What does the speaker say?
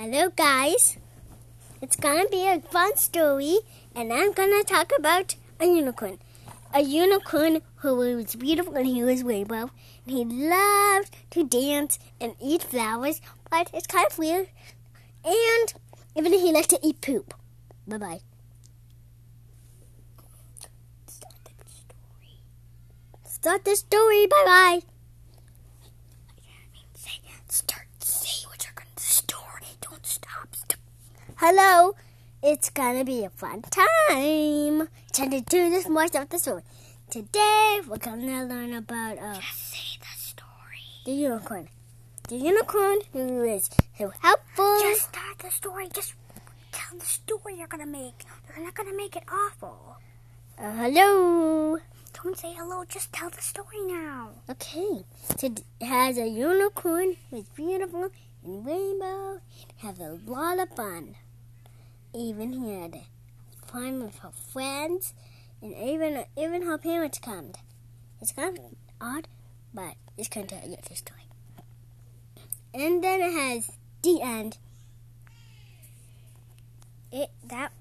Hello, guys. It's gonna be a fun story, and I'm gonna talk about a unicorn. A unicorn who was beautiful and he was rainbow, and he loved to dance and eat flowers, but it's kind of weird. And even he liked to eat poop. Bye bye. Start the story. Start the story. Bye bye. Say, start. Say what you're going to story. Don't stop. stop. Hello. It's gonna be a fun time. Time to do this more stuff the story. Today we're gonna learn about uh. Just say the story. The unicorn. The unicorn who is so helpful. Just start the story. Just tell the story you're gonna make. You're not gonna make it awful. Uh, hello. Don't say hello. Just tell the story now. Okay. So it has a unicorn who's beautiful and rainbow. Have a lot of fun. Even had fun with her friends, and even even her parents come. It's kind of odd, but it's going to you the story. And then it has the end. It that